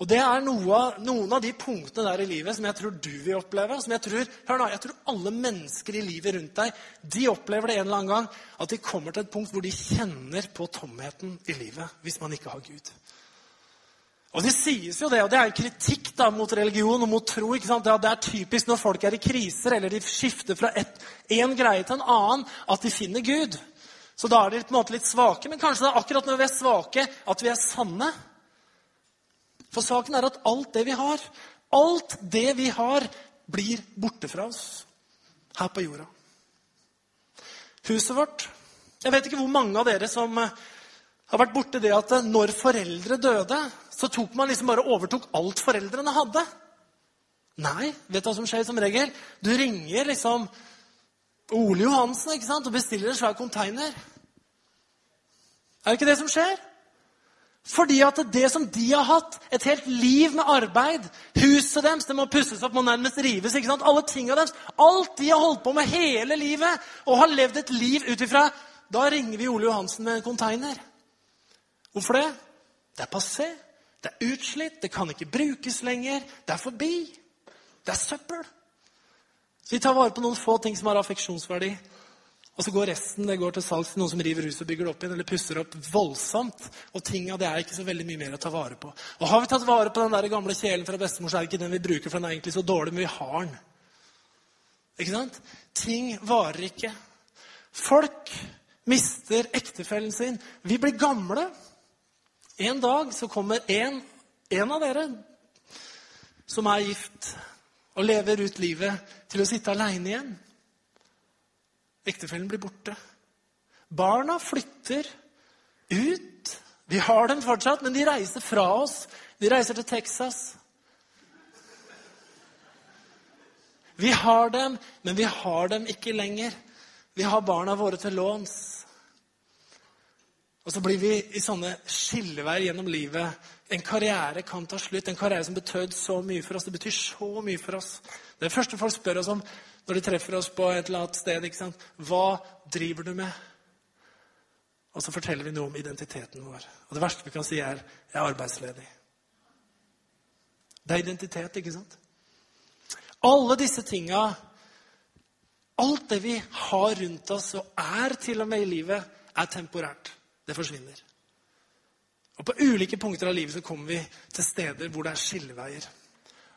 Og Det er noe, noen av de punktene der i livet som jeg tror du vil oppleve. som Jeg tror hør nå, jeg tror alle mennesker i livet rundt deg de opplever det en eller annen gang. At de kommer til et punkt hvor de kjenner på tomheten i livet hvis man ikke har Gud. Og Det sies jo det, og det er en kritikk da mot religion og mot tro. ikke sant? Det er typisk når folk er i kriser, eller de skifter fra én greie til en annen, at de finner Gud. Så da er de på en måte litt svake. Men kanskje det er akkurat når vi er svake, at vi er sanne. For saken er at alt det vi har, alt det vi har, blir borte fra oss her på jorda. Huset vårt Jeg vet ikke hvor mange av dere som har vært borti det at når foreldre døde, så tok man liksom bare overtok alt foreldrene hadde. Nei, vet du hva som skjer som regel? Du ringer liksom Ole Johansen ikke sant? og bestiller en svær container. Er det ikke det som skjer? Fordi at det som de har hatt, et helt liv med arbeid Huset deres det må pusses opp, må nærmest rives. ikke sant? Alle tingene deres, Alt de har holdt på med hele livet og har levd et liv ut ifra Da ringer vi Ole Johansen med en container. Hvorfor det? Det er passé. Det er utslitt. Det kan ikke brukes lenger. Det er forbi. Det er søppel. Så vi tar vare på noen få ting som har affeksjonsverdi. Og så går resten det går til salgs til noen som river huset og bygger det opp igjen, eller pusser opp voldsomt. Og tinga det er ikke så veldig mye mer å ta vare på. Og har vi tatt vare på den der gamle kjelen fra bestemor, så er det ikke den vi bruker, for den er egentlig så dårlig, men vi har den. Ikke sant? Ting varer ikke. Folk mister ektefellen sin. Vi blir gamle. En dag så kommer en, en av dere som er gift, og lever ut livet til å sitte aleine igjen. Ektefellen blir borte. Barna flytter ut. Vi har dem fortsatt, men de reiser fra oss. De reiser til Texas. Vi har dem, men vi har dem ikke lenger. Vi har barna våre til låns. Og så blir vi i sånne skilleveier gjennom livet. En karriere kan ta slutt. En karriere som betød så mye for oss. Det betyr så mye for oss. Det første folk spør oss om når de treffer oss på et eller annet sted, ikke sant? hva driver du med? Og så forteller vi noe om identiteten vår. Og det verste vi kan si, er 'jeg er arbeidsledig'. Det er identitet, ikke sant? Alle disse tinga, alt det vi har rundt oss og er til og med i livet, er temporært. Det forsvinner. Og På ulike punkter av livet så kommer vi til steder hvor det er skilleveier.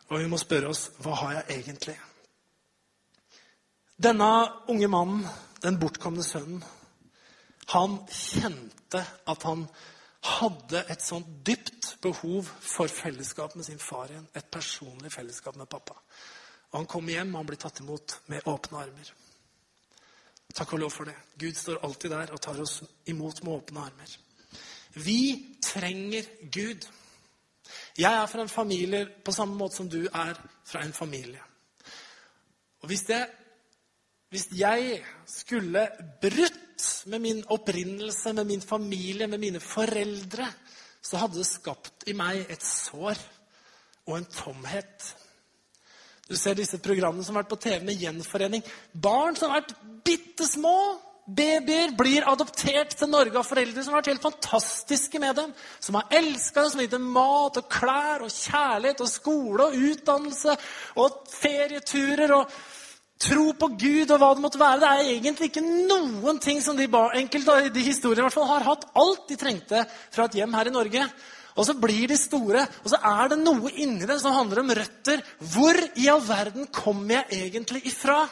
Og vi må spørre oss hva har jeg egentlig? Denne unge mannen, den bortkomne sønnen, han kjente at han hadde et sånt dypt behov for fellesskap med sin far igjen. Et personlig fellesskap med pappa. Og Han kom hjem, og han ble tatt imot med åpne armer. Takk og lov for det. Gud står alltid der og tar oss imot med åpne armer. Vi trenger Gud. Jeg er fra en familie på samme måte som du er fra en familie. Og hvis, det, hvis jeg skulle brutt med min opprinnelse, med min familie, med mine foreldre, så hadde det skapt i meg et sår og en tomhet. Du ser disse programmene som har vært på TV med gjenforening. Barn som har vært bitte små. Babyer blir adoptert til Norge av foreldre som har vært helt fantastiske med dem. Som har elska dem, som har gitt dem mat og klær og kjærlighet og skole og utdannelse og ferieturer og tro på Gud og hva det måtte være. Det er egentlig ikke noen ting som de enkelte av de historiene i hvert fall, har hatt alt de trengte fra et hjem her i Norge. Og så blir de store, og så er det noe inni dem som handler om røtter. Hvor i all verden kommer jeg egentlig ifra?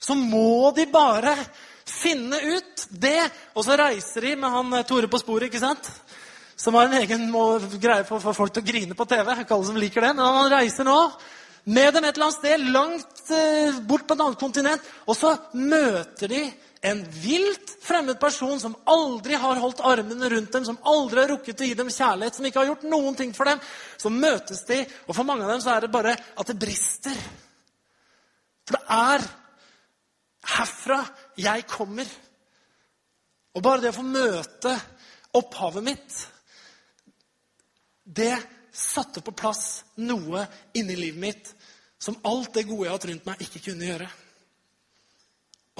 Så må de bare finne ut det. Og så reiser de med han eh, Tore på sporet, ikke sant? Som har en egen greie for å få folk til å grine på TV. Ikke alle som liker det, men han reiser nå med dem et eller annet sted langt eh, bort på et annet kontinent. Og så møter de en vilt fremmed person som aldri har holdt armene rundt dem, som aldri har rukket å gi dem kjærlighet, som ikke har gjort noen ting for dem. Så møtes de, og for mange av dem så er det bare at det brister. For det er herfra jeg kommer. Og bare det å få møte opphavet mitt, det satte på plass noe inni livet mitt som alt det gode jeg har hatt rundt meg, ikke kunne gjøre.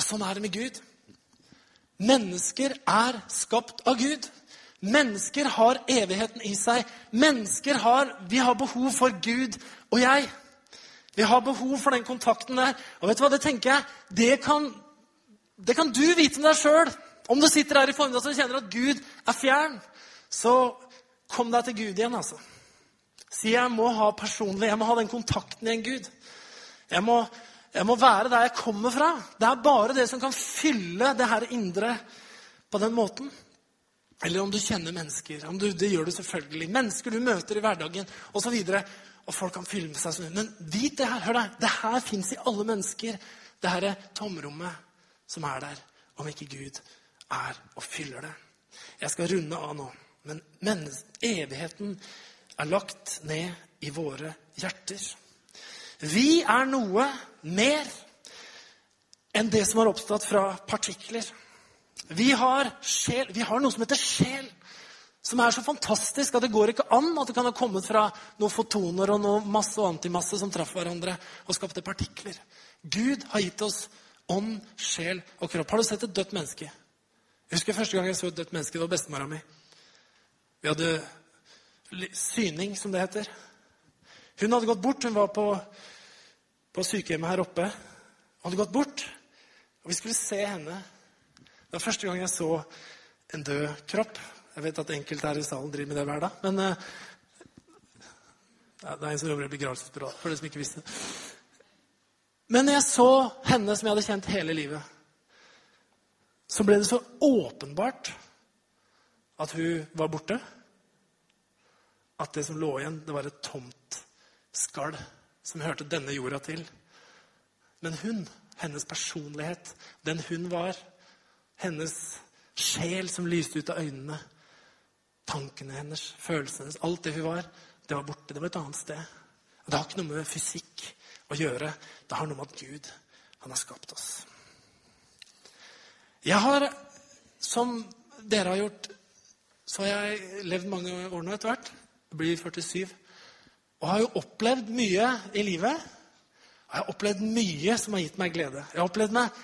Og sånn er det med Gud. Mennesker er skapt av Gud. Mennesker har evigheten i seg. Mennesker har Vi har behov for Gud og jeg. Vi har behov for den kontakten der. Og vet du hva, det tenker jeg, det kan, det kan du vite med deg sjøl. Om du sitter her i formiddag og kjenner at Gud er fjern, så kom deg til Gud igjen, altså. Si jeg må ha personlig, jeg må ha den kontakten i en Gud. Jeg må, jeg må være der jeg kommer fra. Det er bare det som kan fylle det her indre på den måten. Eller om du kjenner mennesker. Du, det gjør du selvfølgelig. Mennesker du møter i hverdagen osv. Og, og folk kan fylle med seg sånn. Men vit det her. Hør deg, Det her fins i alle mennesker. Det her er tomrommet som er der, om ikke Gud er og fyller det. Jeg skal runde av nå. Men evigheten er lagt ned i våre hjerter. Vi er noe mer enn det som har oppstått fra partikler. Vi har, sjel, vi har noe som heter sjel, som er så fantastisk at det går ikke an at det kan ha kommet fra noen fotoner og noe masse og antimasse som traff hverandre og skapte partikler. Gud har gitt oss ånd, sjel og kropp. Har du sett et dødt menneske? Jeg husker første gang jeg så et dødt menneske. Det var bestemora mi. Vi hadde syning, som det heter. Hun hadde gått bort. Hun var på, på sykehjemmet her oppe. Hun hadde gått bort, og vi skulle se henne. Det var første gang jeg så en død kropp. Jeg vet at enkelte her i salen driver med det hver dag. Men uh, det er en som jobber i begravelsesbyrå, for de som ikke visste det. Men jeg så henne som jeg hadde kjent hele livet, så ble det så åpenbart at hun var borte, at det som lå igjen, det var et tomt skall som hørte denne jorda til. Men hun, hennes personlighet, den hun var, hennes sjel som lyste ut av øynene, tankene hennes, følelsene hennes, alt det hun var, det var borte. Det var et annet sted. Og det har ikke noe med fysikk å gjøre. Det har noe med at Gud, han har skapt oss. Jeg har, som dere har gjort, så har jeg levd mange år nå etter hvert. Jeg blir 47. Og har jo opplevd mye i livet. Jeg har opplevd mye som har gitt meg glede. Jeg har opplevd, meg,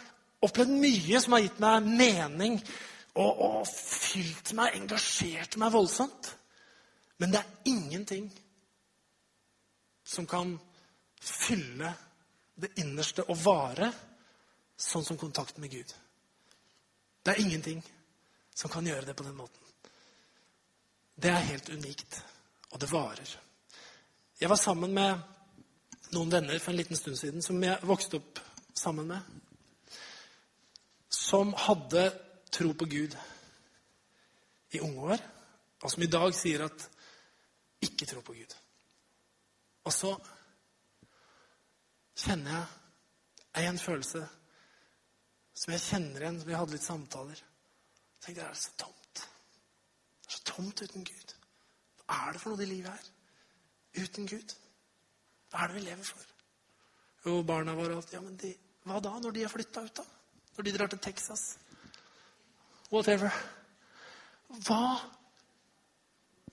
opplevd mye som har gitt meg mening og, og fylt meg, engasjert meg voldsomt. Men det er ingenting som kan fylle det innerste og vare sånn som kontakten med Gud. Det er ingenting som kan gjøre det på den måten. Det er helt unikt, og det varer. Jeg var sammen med noen venner for en liten stund siden som jeg vokste opp sammen med. Som hadde tro på Gud i unge år, og som i dag sier at ikke tro på Gud. Og så kjenner jeg en følelse som jeg kjenner igjen, som vi hadde litt samtaler. Jeg tenkte, er det så tomt? Det er så tomt uten Gud. Hva er det for noe i livet her? Uten Gud? Hva er det vi lever for? Jo, barna våre alt. Ja, men de, hva da, når de er flytta ut, da? Når de drar til Texas? Whatever. Hva,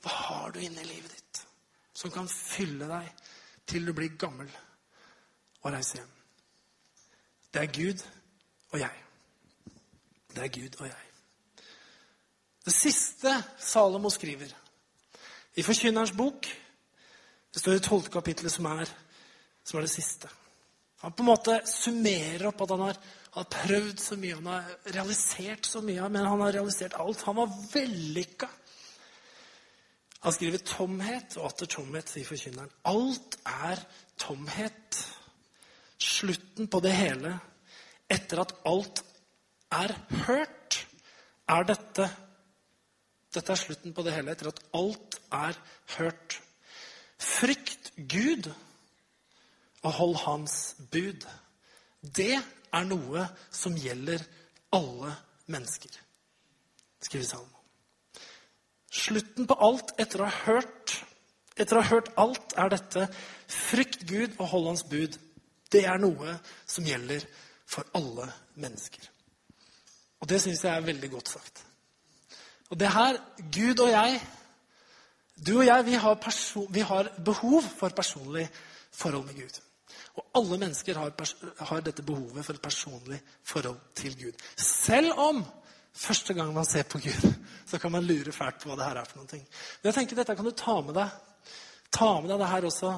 hva har du inne i livet ditt som kan fylle deg til du blir gammel og reiser hjem? Det er Gud og jeg. Det er Gud og jeg. Det siste Salomo skriver i Forkynnerens bok det står i tolvte kapittelet, som er, som er det siste. Han på en måte summerer opp at han har, har, prøvd så mye, han har realisert så mye, men han har realisert alt. Han var vellykka. Han skriver 'tomhet', og atter tomhet, sier forkynneren. Alt er tomhet. Slutten på det hele, etter at alt er hørt, er dette. Dette er slutten på det hele, etter at alt er hørt. Frykt Gud og hold Hans bud. Det er noe som gjelder alle mennesker, skriver Salmo. Slutten på alt etter å ha hørt etter å ha hørt alt, er dette frykt Gud og hold Hans bud. Det er noe som gjelder for alle mennesker. Og det syns jeg er veldig godt sagt. Og det her, Gud og jeg du og jeg vi har, vi har, behov for personlig forhold med Gud. Og alle mennesker har, har, dette behovet for et personlig forhold til Gud. Selv om første gang man ser på Gud, så kan man lure fælt på hva det her er for noe. Men jeg tenker dette kan du ta med deg. Ta med deg det her også.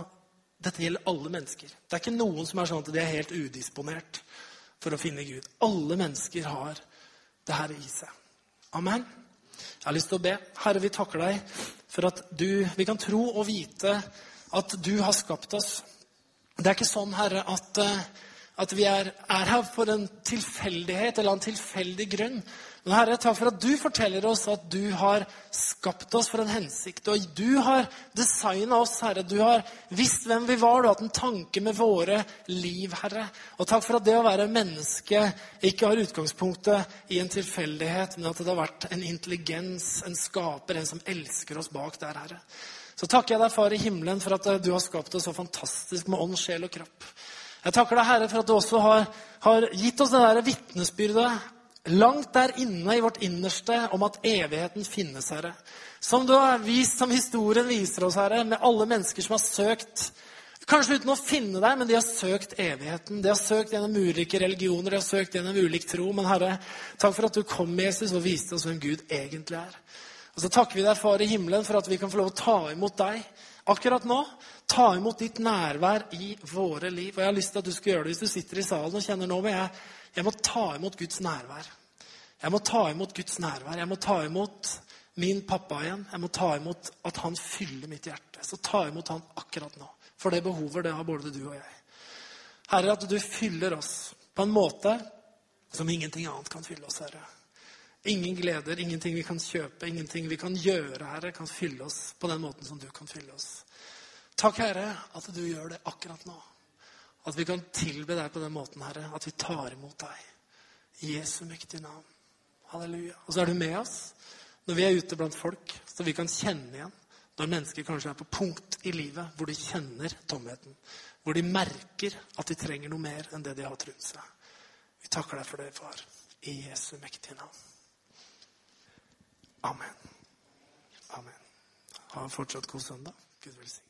Dette gjelder alle mennesker. Det er ikke noen som er sånn at de er helt udisponert for å finne Gud. Alle mennesker har det her i seg. Amen. Jeg har lyst til å be. Herre, vi takker deg for at du, vi kan tro og vite at du har skapt oss. Det er ikke sånn, Herre, at, eh, at vi er, er, her for en tilfeldighet eller en tilfeldig grunn. Men Herre, takk for at du forteller oss at du har skapt oss for en hensikt. Og du har designa oss, Herre. Du har visst hvem vi var. Du har hatt en tanke med våre liv, Herre. Og takk for at det å være menneske ikke har utgangspunktet i en tilfeldighet, men at det har vært en intelligens, en skaper, en som elsker oss bak der, Herre. Så takker jeg deg, Far i himmelen, for at du har skapt oss så fantastisk med ånd, sjel og kropp. Jeg takker deg, Herre, for at du også har, har gitt oss det der vitnesbyrdet langt der inne i vårt innerste om at evigheten finnes, Herre. Som du har vist, som historien viser oss, Herre, med alle mennesker som har søkt Kanskje uten å finne deg, men de har søkt evigheten. De har søkt gjennom ulike religioner, de har søkt gjennom ulik tro. Men Herre, takk for at du kom, Jesus, og viste oss hvem Gud egentlig er. Og så takker vi deg, Far i himmelen, for at vi kan få lov å ta imot deg akkurat nå. Ta imot ditt nærvær i våre liv. Og jeg har lyst til at du skal gjøre det hvis du sitter i salen og kjenner nå men jeg, jeg må ta imot Guds nærvær. Jeg må ta imot Guds nærvær. Jeg må ta imot min pappa igjen. Jeg må ta imot at han fyller mitt hjerte. Så ta imot han akkurat nå. For det behovet det har både du og jeg. Herre, at du fyller oss på en måte som ingenting annet kan fylle oss, Herre. Ingen gleder, ingenting vi kan kjøpe, ingenting vi kan gjøre, Herre, kan fylle oss på den måten som du kan fylle oss. Takk, Herre, at du gjør det akkurat nå. At vi kan tilbe deg på den måten, Herre. At vi tar imot deg. I Jesu mektige navn. Halleluja. Og så er du med oss når vi er ute blant folk, så vi kan kjenne igjen når mennesker kanskje er på punkt i livet hvor de kjenner tomheten. Hvor de merker at de trenger noe mer enn det de har rundt seg. Vi takker deg for det, far. I Jesu mektige navn. Amen. Amen. Ha en fortsatt god søndag. Gud velsigne.